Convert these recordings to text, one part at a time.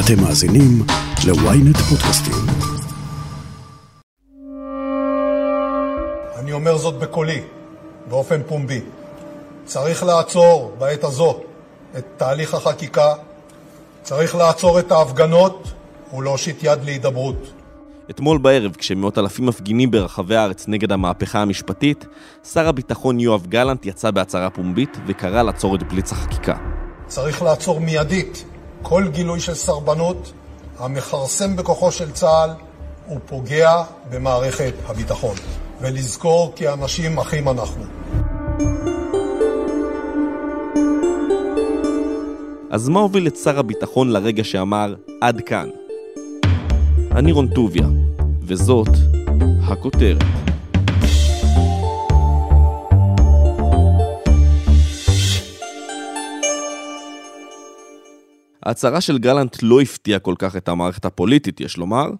אתם מאזינים ל-ynet פודקאסטים. אני אומר זאת בקולי, באופן פומבי. צריך לעצור בעת הזו את תהליך החקיקה, צריך לעצור את ההפגנות ולהושיט יד להידברות. אתמול בערב, כשמאות אלפים מפגינים ברחבי הארץ נגד המהפכה המשפטית, שר הביטחון יואב גלנט יצא בהצהרה פומבית וקרא לעצור את בליץ החקיקה. צריך לעצור מיידית כל גילוי של סרבנות המכרסם בכוחו של צה"ל ופוגע במערכת הביטחון, ולזכור כי אנשים אחים אנחנו. אז מה הוביל את שר הביטחון לרגע שאמר עד כאן? אני רון טוביה, וזאת הכותרת. ההצהרה של גלנט לא הפתיעה כל כך את המערכת הפוליטית, יש לומר,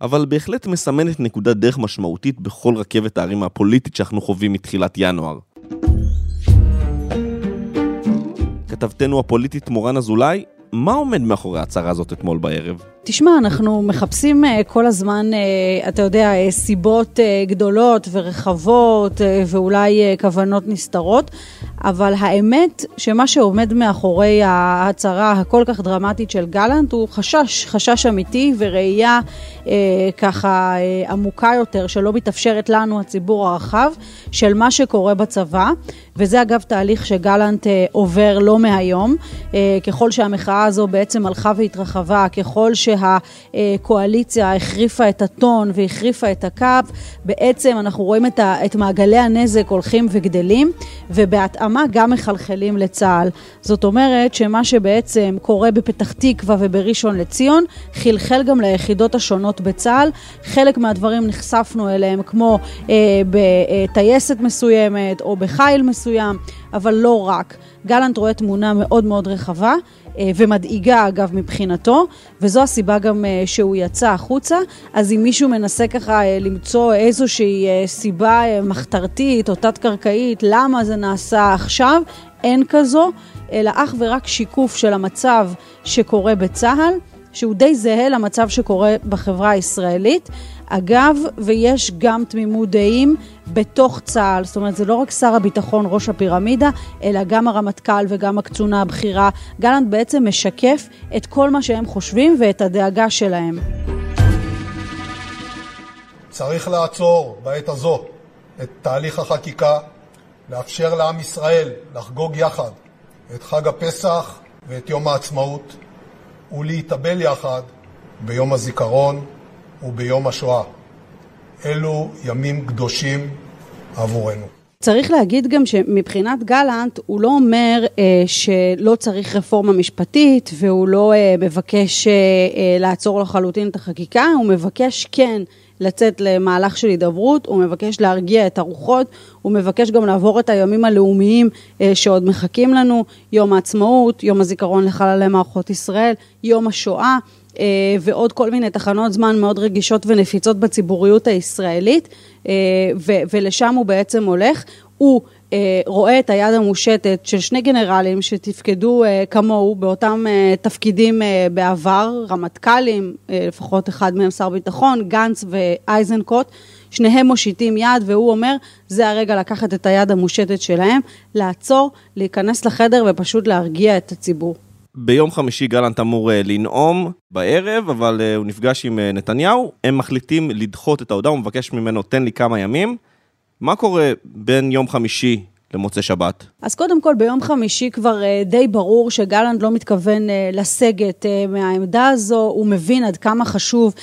אבל בהחלט מסמנת נקודת דרך משמעותית בכל רכבת הערים הפוליטית שאנחנו חווים מתחילת ינואר. כתבתנו הפוליטית מורן אזולאי, מה עומד מאחורי ההצהרה הזאת אתמול בערב? תשמע, אנחנו מחפשים אה, כל הזמן, אה, אתה יודע, אה, סיבות גדולות ורחבות ואולי כוונות נסתרות, אבל האמת שמה שעומד מאחורי ההצהרה הכל כך דרמטית של גלנט הוא חשש, חשש אמיתי וראייה ככה עמוקה יותר שלא מתאפשרת לנו, הציבור הרחב, של מה שקורה בצבא, וזה אגב תהליך שגלנט עובר לא מהיום. ככל שהמחאה הזו בעצם הלכה והתרחבה, ככל ש... שהקואליציה החריפה את הטון והחריפה את הקו, בעצם אנחנו רואים את, ה, את מעגלי הנזק הולכים וגדלים, ובהתאמה גם מחלחלים לצה"ל. זאת אומרת שמה שבעצם קורה בפתח תקווה ובראשון לציון, חלחל גם ליחידות השונות בצה"ל. חלק מהדברים נחשפנו אליהם, כמו אה, בטייסת מסוימת או בחיל מסוים, אבל לא רק. גלנט רואה תמונה מאוד מאוד רחבה. אה, ומדאיגה אגב מבחינתו, וזו הסיבה גם אה, שהוא יצא החוצה. אז אם מישהו מנסה ככה אה, למצוא איזושהי סיבה מחתרתית או תת-קרקעית למה זה נעשה עכשיו, אין כזו, אלא אך ורק שיקוף של המצב שקורה בצה"ל. שהוא די זהה למצב שקורה בחברה הישראלית. אגב, ויש גם תמימות דעים בתוך צה"ל, זאת אומרת זה לא רק שר הביטחון ראש הפירמידה, אלא גם הרמטכ"ל וגם הקצונה הבכירה. גלנט בעצם משקף את כל מה שהם חושבים ואת הדאגה שלהם. צריך לעצור בעת הזו את תהליך החקיקה, לאפשר לעם ישראל לחגוג יחד את חג הפסח ואת יום העצמאות, ולהתאבל יחד ביום הזיכרון וביום השואה. אלו ימים קדושים עבורנו. צריך להגיד גם שמבחינת גלנט הוא לא אומר אה, שלא צריך רפורמה משפטית והוא לא אה, מבקש אה, אה, לעצור לחלוטין את החקיקה, הוא מבקש כן לצאת למהלך של הידברות, הוא מבקש להרגיע את הרוחות, הוא מבקש גם לעבור את הימים הלאומיים אה, שעוד מחכים לנו, יום העצמאות, יום הזיכרון לחללי מערכות ישראל, יום השואה. אה, ועוד כל מיני תחנות זמן מאוד רגישות ונפיצות בציבוריות הישראלית, אה, ולשם הוא בעצם הולך. הוא רואה את היד המושטת של שני גנרלים שתפקדו אה, כמוהו באותם אה, תפקידים בעבר, רמטכ"לים, לפחות אחד מהם שר ביטחון, גנץ ואייזנקוט, שניהם מושיטים יד והוא אומר, זה הרגע לקחת את היד המושטת שלהם, לעצור, להיכנס לחדר ופשוט להרגיע את הציבור. ביום חמישי גלנט אמור לנאום בערב, אבל הוא נפגש עם נתניהו, הם מחליטים לדחות את ההודעה, הוא מבקש ממנו, תן לי כמה ימים. מה קורה בין יום חמישי למוצאי שבת? אז קודם כל, ביום חמישי כבר אה, די ברור שגלנט לא מתכוון אה, לסגת אה, מהעמדה הזו, הוא מבין עד כמה חשוב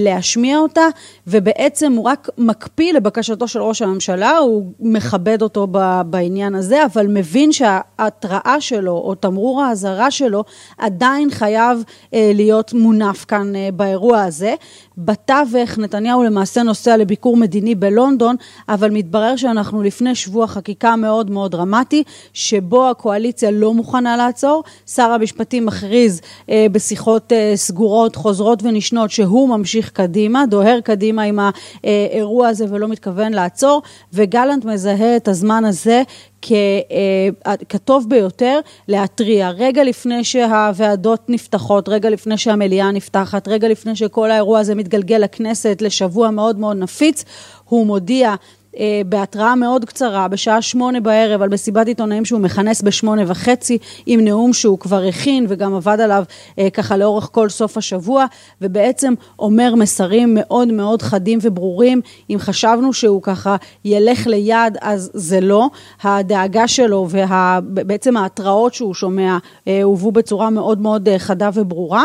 להשמיע אותה, ובעצם הוא רק מקפיא לבקשתו של ראש הממשלה, הוא מכבד אותו בעניין הזה, אבל מבין שההתראה שלו, או תמרור האזהרה שלו, עדיין חייב להיות מונף כאן באירוע הזה. בתווך נתניהו למעשה נוסע לביקור מדיני בלונדון, אבל מתברר שאנחנו לפני שבוע חקיקה מאוד מאוד דרמטי, שבו הקואליציה לא מוכנה לעצור. שר המשפטים מכריז אה, בשיחות אה, סגורות, חוזרות ונשנות, שהוא ממשיך קדימה, דוהר קדימה עם האירוע הזה ולא מתכוון לעצור, וגלנט מזהה את הזמן הזה אה, כטוב ביותר להתריע. רגע לפני שהוועדות נפתחות, רגע לפני שהמליאה נפתחת, רגע לפני שכל האירוע הזה מתגלגל לכנסת לשבוע מאוד מאוד נפיץ, הוא מודיע אה, בהתראה מאוד קצרה, בשעה שמונה בערב, על מסיבת עיתונאים שהוא מכנס בשמונה וחצי, עם נאום שהוא כבר הכין וגם עבד עליו אה, ככה לאורך כל סוף השבוע, ובעצם אומר מסרים מאוד מאוד חדים וברורים. אם חשבנו שהוא ככה ילך ליד, אז זה לא. הדאגה שלו ובעצם ההתראות שהוא שומע אה, הובאו בצורה מאוד מאוד חדה וברורה.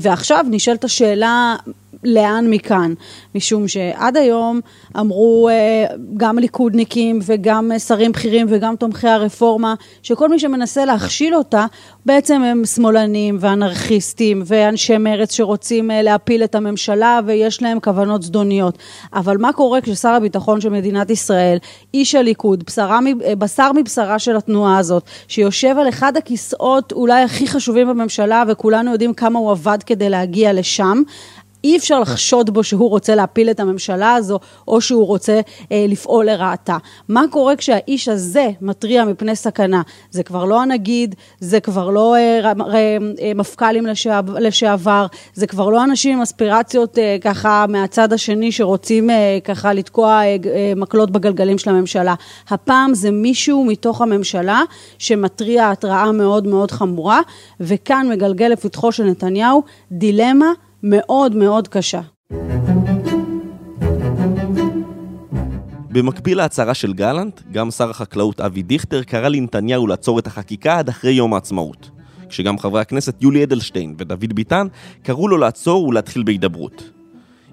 ועכשיו נשאלת השאלה, לאן מכאן, משום שעד היום אמרו אה, גם ליכודניקים וגם שרים בכירים וגם תומכי הרפורמה, שכל מי שמנסה להכשיל אותה בעצם הם שמאלנים ואנרכיסטים ואנשי מרץ שרוצים אה, להפיל את הממשלה ויש להם כוונות זדוניות. אבל מה קורה כששר הביטחון של מדינת ישראל, איש הליכוד, בשרה, אה, בשר מבשרה של התנועה הזאת, שיושב על אחד הכיסאות אולי הכי חשובים בממשלה וכולנו יודעים כמה הוא עבד כדי להגיע לשם, אי אפשר לחשוד בו שהוא רוצה להפיל את הממשלה הזו, או שהוא רוצה אה, לפעול לרעתה. מה קורה כשהאיש הזה מתריע מפני סכנה? זה כבר לא הנגיד, זה כבר לא אה, אה, אה, מפכ"לים לשעבר, לשעבר, זה כבר לא אנשים עם אספירציות אה, ככה מהצד השני שרוצים אה, ככה לתקוע אה, אה, מקלות בגלגלים של הממשלה. הפעם זה מישהו מתוך הממשלה שמתריע התראה מאוד מאוד חמורה, וכאן מגלגל לפתחו של נתניהו דילמה מאוד מאוד קשה. במקביל להצהרה של גלנט, גם שר החקלאות אבי דיכטר קרא לנתניהו לעצור את החקיקה עד אחרי יום העצמאות. כשגם חברי הכנסת יולי אדלשטיין ודוד ביטן קראו לו לעצור ולהתחיל בהידברות.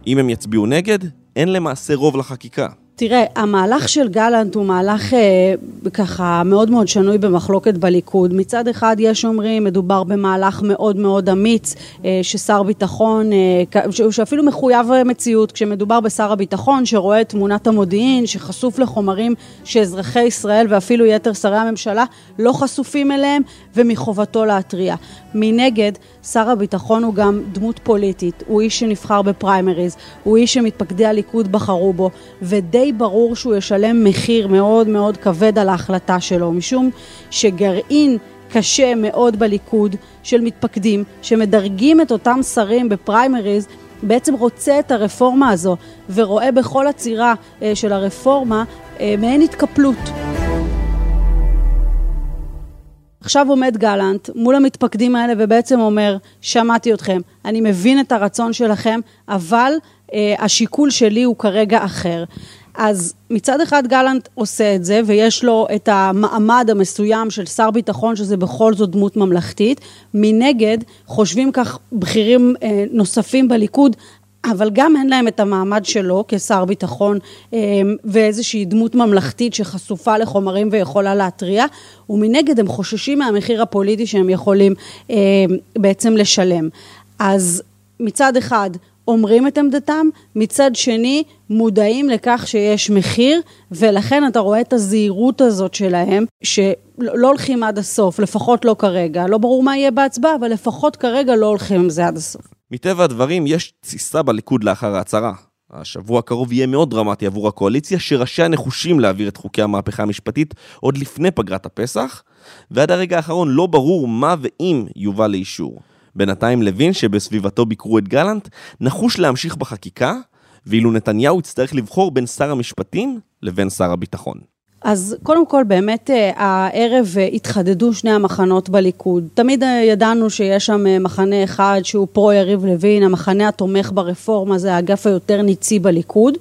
אם הם יצביעו נגד, אין למעשה רוב לחקיקה. תראה, המהלך של גלנט הוא מהלך אה, ככה מאוד מאוד שנוי במחלוקת בליכוד. מצד אחד יש אומרים, מדובר במהלך מאוד מאוד אמיץ, אה, ששר ביטחון, אה, שאפילו מחויב מציאות, כשמדובר בשר הביטחון שרואה את תמונת המודיעין, שחשוף לחומרים שאזרחי ישראל ואפילו יתר שרי הממשלה לא חשופים אליהם, ומחובתו להתריע. מנגד, שר הביטחון הוא גם דמות פוליטית, הוא איש שנבחר בפריימריז, הוא איש שמתפקדי הליכוד בחרו בו, ודי ברור שהוא ישלם מחיר מאוד מאוד כבד על ההחלטה שלו, משום שגרעין קשה מאוד בליכוד של מתפקדים שמדרגים את אותם שרים בפריימריז בעצם רוצה את הרפורמה הזו ורואה בכל עצירה אה, של הרפורמה אה, מעין התקפלות. עכשיו עומד גלנט מול המתפקדים האלה ובעצם אומר, שמעתי אתכם, אני מבין את הרצון שלכם, אבל אה, השיקול שלי הוא כרגע אחר. אז מצד אחד גלנט עושה את זה, ויש לו את המעמד המסוים של שר ביטחון, שזה בכל זאת דמות ממלכתית. מנגד, חושבים כך בכירים אה, נוספים בליכוד, אבל גם אין להם את המעמד שלו כשר ביטחון אה, ואיזושהי דמות ממלכתית שחשופה לחומרים ויכולה להתריע, ומנגד הם חוששים מהמחיר הפוליטי שהם יכולים אה, בעצם לשלם. אז מצד אחד אומרים את עמדתם, מצד שני מודעים לכך שיש מחיר, ולכן אתה רואה את הזהירות הזאת שלהם, שלא הולכים עד הסוף, לפחות לא כרגע. לא ברור מה יהיה בהצבעה, אבל לפחות כרגע לא הולכים עם זה עד הסוף. מטבע הדברים, יש תסיסה בליכוד לאחר ההצהרה. השבוע הקרוב יהיה מאוד דרמטי עבור הקואליציה, שראשיה נחושים להעביר את חוקי המהפכה המשפטית עוד לפני פגרת הפסח, ועד הרגע האחרון לא ברור מה ואם יובא לאישור. בינתיים לוין, שבסביבתו ביקרו את גלנט, נחוש להמשיך בחקיקה, ואילו נתניהו יצטרך לבחור בין שר המשפטים לבין שר הביטחון. אז קודם כל, באמת אה, הערב אה, התחדדו שני המחנות בליכוד. תמיד אה, ידענו שיש שם מחנה אחד שהוא פרו יריב לוין, המחנה התומך ברפורמה זה האגף היותר ניצי בליכוד,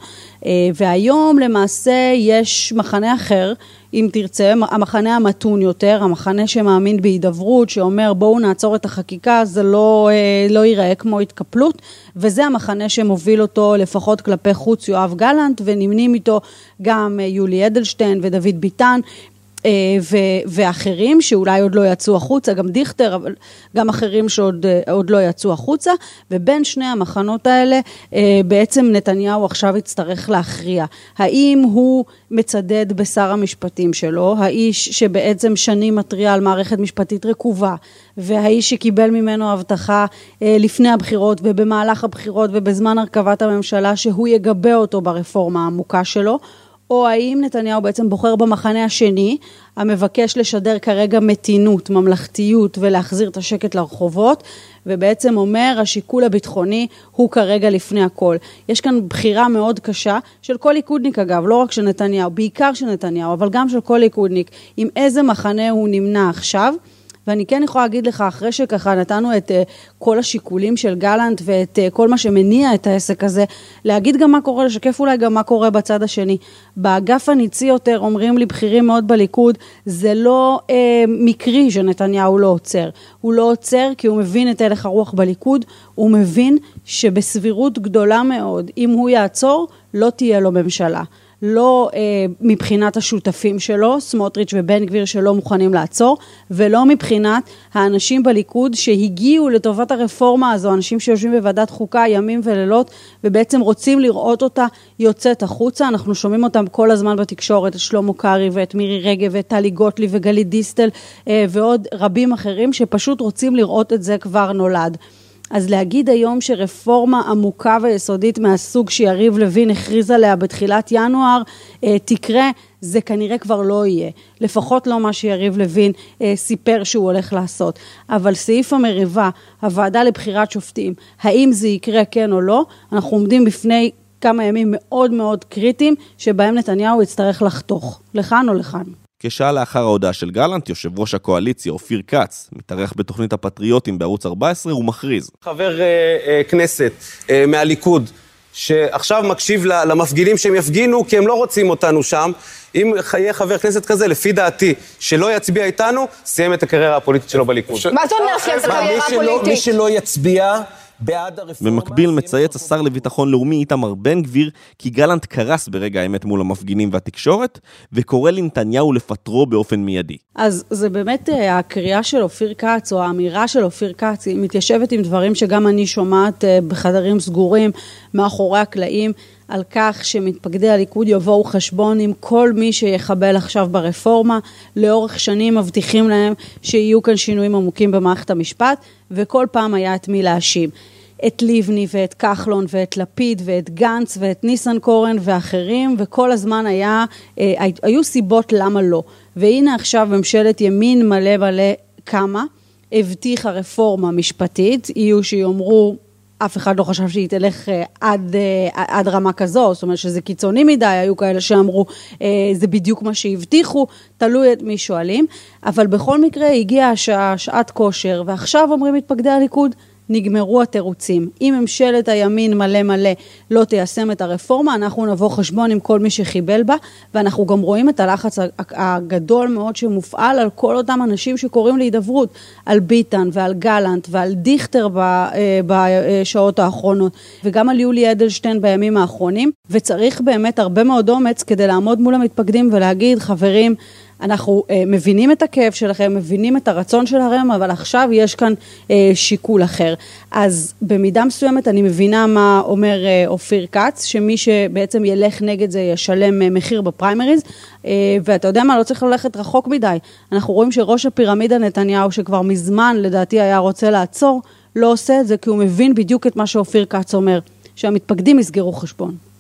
והיום למעשה יש מחנה אחר. אם תרצה, המחנה המתון יותר, המחנה שמאמין בהידברות, שאומר בואו נעצור את החקיקה, זה לא, לא ייראה כמו התקפלות, וזה המחנה שמוביל אותו לפחות כלפי חוץ יואב גלנט, ונמנים איתו גם יולי אדלשטיין ודוד ביטן. ואחרים שאולי עוד לא יצאו החוצה, גם דיכטר, אבל גם אחרים שעוד לא יצאו החוצה, ובין שני המחנות האלה בעצם נתניהו עכשיו יצטרך להכריע. האם הוא מצדד בשר המשפטים שלו, האיש שבעצם שנים מתריע על מערכת משפטית רקובה, והאיש שקיבל ממנו הבטחה לפני הבחירות ובמהלך הבחירות ובזמן הרכבת הממשלה שהוא יגבה אותו ברפורמה העמוקה שלו, או האם נתניהו בעצם בוחר במחנה השני, המבקש לשדר כרגע מתינות, ממלכתיות ולהחזיר את השקט לרחובות, ובעצם אומר השיקול הביטחוני הוא כרגע לפני הכל. יש כאן בחירה מאוד קשה של כל ליכודניק אגב, לא רק של נתניהו, בעיקר של נתניהו, אבל גם של כל ליכודניק, עם איזה מחנה הוא נמנה עכשיו. ואני כן יכולה להגיד לך, אחרי שככה נתנו את uh, כל השיקולים של גלנט ואת uh, כל מה שמניע את העסק הזה, להגיד גם מה קורה, לשקף אולי גם מה קורה בצד השני. באגף הניצי יותר אומרים לי בכירים מאוד בליכוד, זה לא uh, מקרי שנתניהו לא עוצר. הוא לא עוצר כי הוא מבין את הלך הרוח בליכוד, הוא מבין שבסבירות גדולה מאוד, אם הוא יעצור, לא תהיה לו ממשלה. לא אה, מבחינת השותפים שלו, סמוטריץ' ובן גביר שלא מוכנים לעצור, ולא מבחינת האנשים בליכוד שהגיעו לטובת הרפורמה הזו, אנשים שיושבים בוועדת חוקה ימים ולילות, ובעצם רוצים לראות אותה יוצאת החוצה. אנחנו שומעים אותם כל הזמן בתקשורת, את שלמה קרעי ואת מירי רגב ואת טלי גוטלי וגלית דיסטל אה, ועוד רבים אחרים, שפשוט רוצים לראות את זה כבר נולד. אז להגיד היום שרפורמה עמוקה ויסודית מהסוג שיריב לוין הכריז עליה בתחילת ינואר אה, תקרה, זה כנראה כבר לא יהיה. לפחות לא מה שיריב לוין אה, סיפר שהוא הולך לעשות. אבל סעיף המריבה, הוועדה לבחירת שופטים, האם זה יקרה כן או לא, אנחנו עומדים בפני כמה ימים מאוד מאוד קריטיים, שבהם נתניהו יצטרך לחתוך, לכאן או לכאן. כשעה לאחר ההודעה של גלנט, יושב ראש הקואליציה אופיר כץ, מתארח בתוכנית הפטריוטים בערוץ 14, הוא מכריז. חבר אה, אה, כנסת אה, מהליכוד, שעכשיו מקשיב למפגינים שהם יפגינו כי הם לא רוצים אותנו שם. אם יהיה חבר כנסת כזה, לפי דעתי, שלא יצביע איתנו, סיים את הקריירה הפוליטית שלו בליכוד. מה זאת אומרת סיים את הקריירה הפוליטית? מי שלא יצביע... בעד הרפורמה... במקביל מצייץ השר לביטחון לאומי איתמר בן גביר כי גלנט קרס ברגע האמת מול המפגינים והתקשורת, וקורא לנתניהו לפטרו באופן מיידי. אז זה באמת אה, הקריאה של אופיר כץ, או האמירה של אופיר כץ, היא מתיישבת עם דברים שגם אני שומעת אה, בחדרים סגורים, מאחורי הקלעים. על כך שמתפקדי הליכוד יבואו חשבון עם כל מי שיחבל עכשיו ברפורמה. לאורך שנים מבטיחים להם שיהיו כאן שינויים עמוקים במערכת המשפט, וכל פעם היה את מי להאשים. את לבני ואת כחלון ואת לפיד ואת גנץ ואת ניסנקורן ואחרים, וכל הזמן היה, אה, היו סיבות למה לא. והנה עכשיו ממשלת ימין מלא מלא קמה, הבטיחה רפורמה משפטית, יהיו שיאמרו אף אחד לא חשב שהיא תלך אה, עד, אה, עד רמה כזו, זאת אומרת שזה קיצוני מדי, היו כאלה שאמרו אה, זה בדיוק מה שהבטיחו, תלוי את מי שואלים, אבל בכל מקרה הגיעה השעה, שעת כושר, ועכשיו אומרים מתפקדי הליכוד, נגמרו התירוצים. אם ממשלת הימין מלא מלא לא תיישם את הרפורמה, אנחנו נבוא חשבון עם כל מי שחיבל בה, ואנחנו גם רואים את הלחץ הגדול מאוד שמופעל על כל אותם אנשים שקוראים להידברות, על ביטן ועל גלנט ועל דיכטר אה, בשעות האחרונות, וגם על יולי אדלשטיין בימים האחרונים, וצריך באמת הרבה מאוד אומץ כדי לעמוד מול המתפקדים ולהגיד, חברים, אנחנו אה, מבינים את הכאב שלכם, מבינים את הרצון שלכם, אבל עכשיו יש כאן אה, שיקול אחר. אז במידה מסוימת אני מבינה מה אומר אה, אופיר כץ, שמי שבעצם ילך נגד זה ישלם אה, מחיר בפריימריז, אה, ואתה יודע מה, לא צריך ללכת רחוק מדי. אנחנו רואים שראש הפירמידה נתניהו, שכבר מזמן לדעתי היה רוצה לעצור, לא עושה את זה כי הוא מבין בדיוק את מה שאופיר כץ אומר, שהמתפקדים יסגרו חשבון.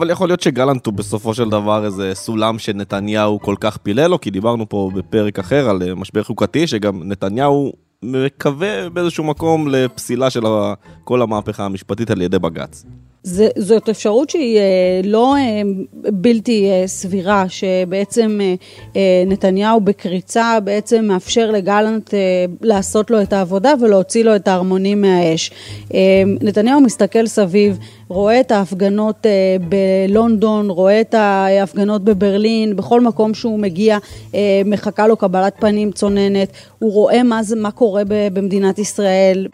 אבל יכול להיות שגלנט הוא בסופו של דבר איזה סולם שנתניהו כל כך פילל לו, כי דיברנו פה בפרק אחר על אה, משבר חוקתי, שגם נתניהו מקווה באיזשהו מקום לפסילה של כל המהפכה המשפטית על ידי בג"ץ. זה, זאת אפשרות שהיא אה, לא אה, בלתי סבירה, שבעצם נתניהו בקריצה בעצם מאפשר לגלנט לעשות לו את העבודה ולהוציא לו את ההרמונים מהאש. נתניהו מסתכל סביב רואה את ההפגנות אה, בלונדון, רואה את ההפגנות בברלין, בכל מקום שהוא מגיע אה, מחכה לו קבלת פנים צוננת, הוא רואה מה, זה, מה קורה במדינת ישראל.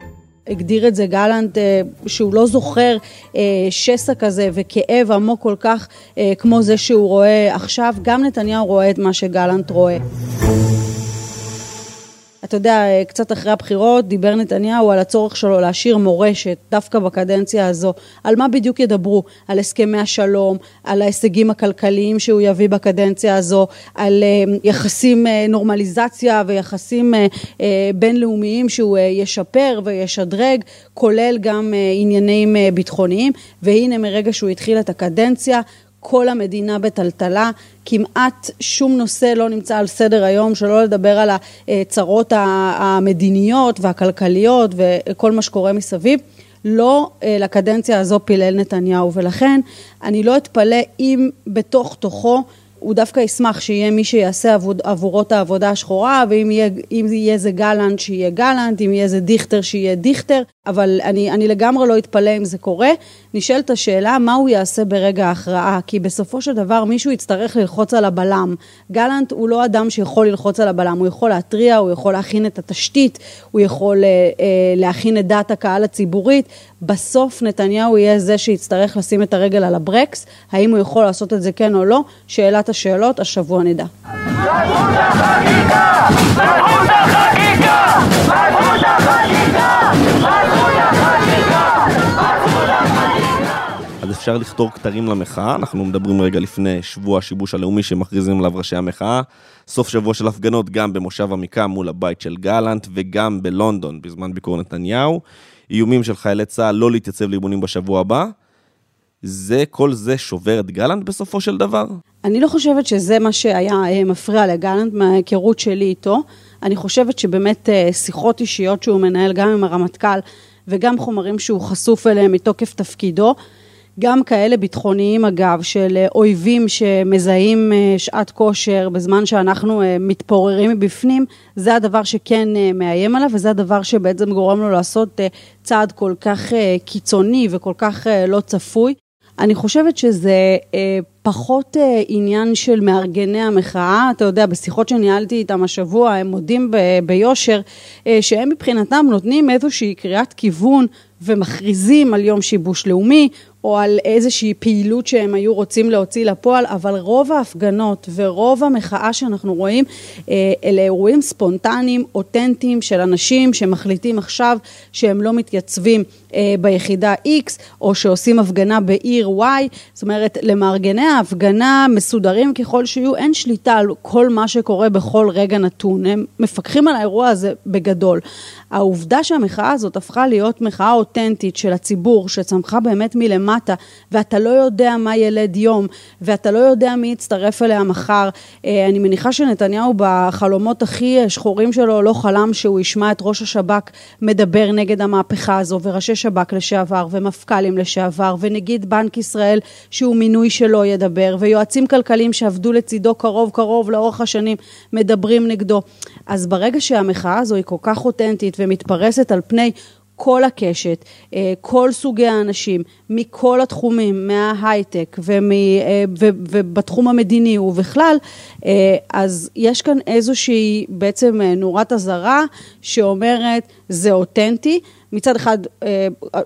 הגדיר את זה גלנט, אה, שהוא לא זוכר אה, שסע כזה וכאב עמוק כל כך אה, כמו זה שהוא רואה עכשיו, גם נתניהו רואה את מה שגלנט רואה. אתה יודע, קצת אחרי הבחירות דיבר נתניהו על הצורך שלו להשאיר מורשת, דווקא בקדנציה הזו. על מה בדיוק ידברו? על הסכמי השלום, על ההישגים הכלכליים שהוא יביא בקדנציה הזו, על אה, יחסים אה, נורמליזציה ויחסים אה, בינלאומיים שהוא ישפר וישדרג, כולל גם עניינים ביטחוניים. והנה מרגע שהוא התחיל את הקדנציה, כל המדינה בטלטלה, כמעט שום נושא לא נמצא על סדר היום, שלא לדבר על הצרות המדיניות והכלכליות וכל מה שקורה מסביב. לא אה, לקדנציה הזו פילל נתניהו, ולכן אני לא אתפלא אם בתוך תוכו הוא דווקא ישמח שיהיה מי שיעשה עבוד, עבורו את העבודה השחורה, ואם יהיה, יהיה זה גלנט, שיהיה גלנט, אם יהיה זה דיכטר, שיהיה דיכטר, אבל אני, אני לגמרי לא אתפלא אם זה קורה. נשאלת השאלה, מה הוא יעשה ברגע ההכרעה? כי בסופו של דבר מישהו יצטרך ללחוץ על הבלם. גלנט הוא לא אדם שיכול ללחוץ על הבלם, הוא יכול להתריע, הוא יכול להכין את התשתית, הוא יכול אה, אה, להכין את דעת הקהל הציבורית. בסוף נתניהו יהיה זה שיצטרך לשים את הרגל על הברקס. האם הוא יכול לעשות את זה כן או לא? שאלת השאלות, השבוע נדע. אפשר לכתור כתרים למחאה, אנחנו מדברים רגע לפני שבוע השיבוש הלאומי שמכריזים עליו ראשי המחאה. סוף שבוע של הפגנות גם במושב עמיקה מול הבית של גלנט וגם בלונדון בזמן ביקור נתניהו. איומים של חיילי צה"ל לא להתייצב לאימונים בשבוע הבא. זה, כל זה שובר את גלנט בסופו של דבר? אני לא חושבת שזה מה שהיה אה, מפריע לגלנט מההיכרות שלי איתו. אני חושבת שבאמת אה, שיחות אישיות שהוא מנהל גם עם הרמטכ"ל וגם חומרים שהוא חשוף אליהם מתוקף תפקידו, גם כאלה ביטחוניים אגב, של אה, אויבים שמזהים שעת כושר בזמן שאנחנו מתפוררים מבפנים, זה הדבר שכן מאיים עליו וזה הדבר שבעצם גורם לו לעשות צעד כל כך קיצוני וכל כך לא צפוי. אני חושבת שזה אה, פחות אה, עניין של מארגני המחאה. אתה יודע, בשיחות שניהלתי איתם השבוע, הם מודים ביושר, אה, שהם מבחינתם נותנים איזושהי קריאת כיוון ומכריזים על יום שיבוש לאומי, או על איזושהי פעילות שהם היו רוצים להוציא לפועל, אבל רוב ההפגנות ורוב המחאה שאנחנו רואים, אה, אלה אירועים ספונטניים, אותנטיים של אנשים שמחליטים עכשיו שהם לא מתייצבים אה, ביחידה X, או שעושים הפגנה בעיר Y, זאת אומרת, למארגני ההפגנה, מסודרים ככל שיהיו, אין שליטה על כל מה שקורה בכל רגע נתון. הם מפקחים על האירוע הזה בגדול. העובדה שהמחאה הזאת הפכה להיות מחאה אותנטית של הציבור, שצמחה באמת מלמטה, ואתה לא יודע מה ילד יום, ואתה לא יודע מי יצטרף אליה מחר. אה, אני מניחה שנתניהו בחלומות הכי שחורים שלו לא חלם שהוא ישמע את ראש השב"כ מדבר נגד המהפכה הזו, וראשי שב"כ לשעבר, ומפכ"לים לשעבר, ונגיד בנק ישראל שהוא מינוי שלו ידבר, ויועצים כלכליים שעבדו לצידו קרוב קרוב לאורך השנים מדברים נגדו. אז ברגע שהמחאה הזו היא כל כך אותנטית, ומתפרסת על פני כל הקשת, אה, כל סוגי האנשים, מכל התחומים, מההייטק אה, ובתחום המדיני ובכלל, אה, אז יש כאן איזושהי בעצם נורת אזהרה שאומרת זה אותנטי. מצד אחד,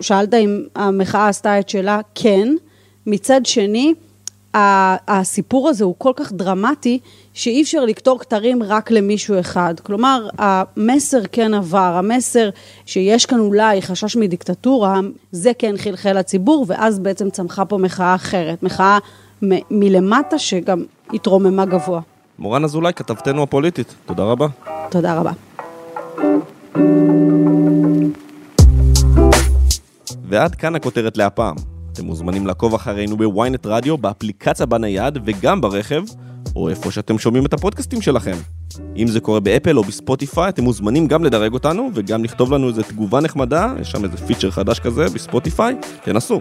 שאלת אם המחאה עשתה את שלה, כן. מצד שני, הסיפור הזה הוא כל כך דרמטי, שאי אפשר לקטור כתרים רק למישהו אחד. כלומר, המסר כן עבר, המסר שיש כאן אולי חשש מדיקטטורה, זה כן חלחל לציבור, ואז בעצם צמחה פה מחאה אחרת, מחאה מ- מלמטה שגם התרוממה גבוה. מורן אזולאי, כתבתנו הפוליטית, תודה רבה. תודה רבה. ועד כאן הכותרת להפעם. אתם מוזמנים לעקוב אחרינו בוויינט רדיו, באפליקציה בנייד וגם ברכב, או איפה שאתם שומעים את הפודקאסטים שלכם. אם זה קורה באפל או בספוטיפיי, אתם מוזמנים גם לדרג אותנו וגם לכתוב לנו איזה תגובה נחמדה, יש שם איזה פיצ'ר חדש כזה בספוטיפיי, תנסו.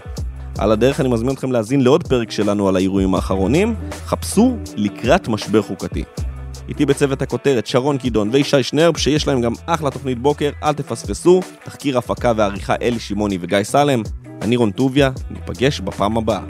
על הדרך אני מזמין אתכם להאזין לעוד פרק שלנו על האירועים האחרונים, חפשו לקראת משבר חוקתי. איתי בצוות הכותרת שרון קידון וישי שנרב, שיש להם גם אחלה תוכנית בוקר, אל תפספסו, תחקיר הפקה ועריכה אלי שמעוני וגיא סלם. אני רון טוביה, ניפגש בפעם הבאה.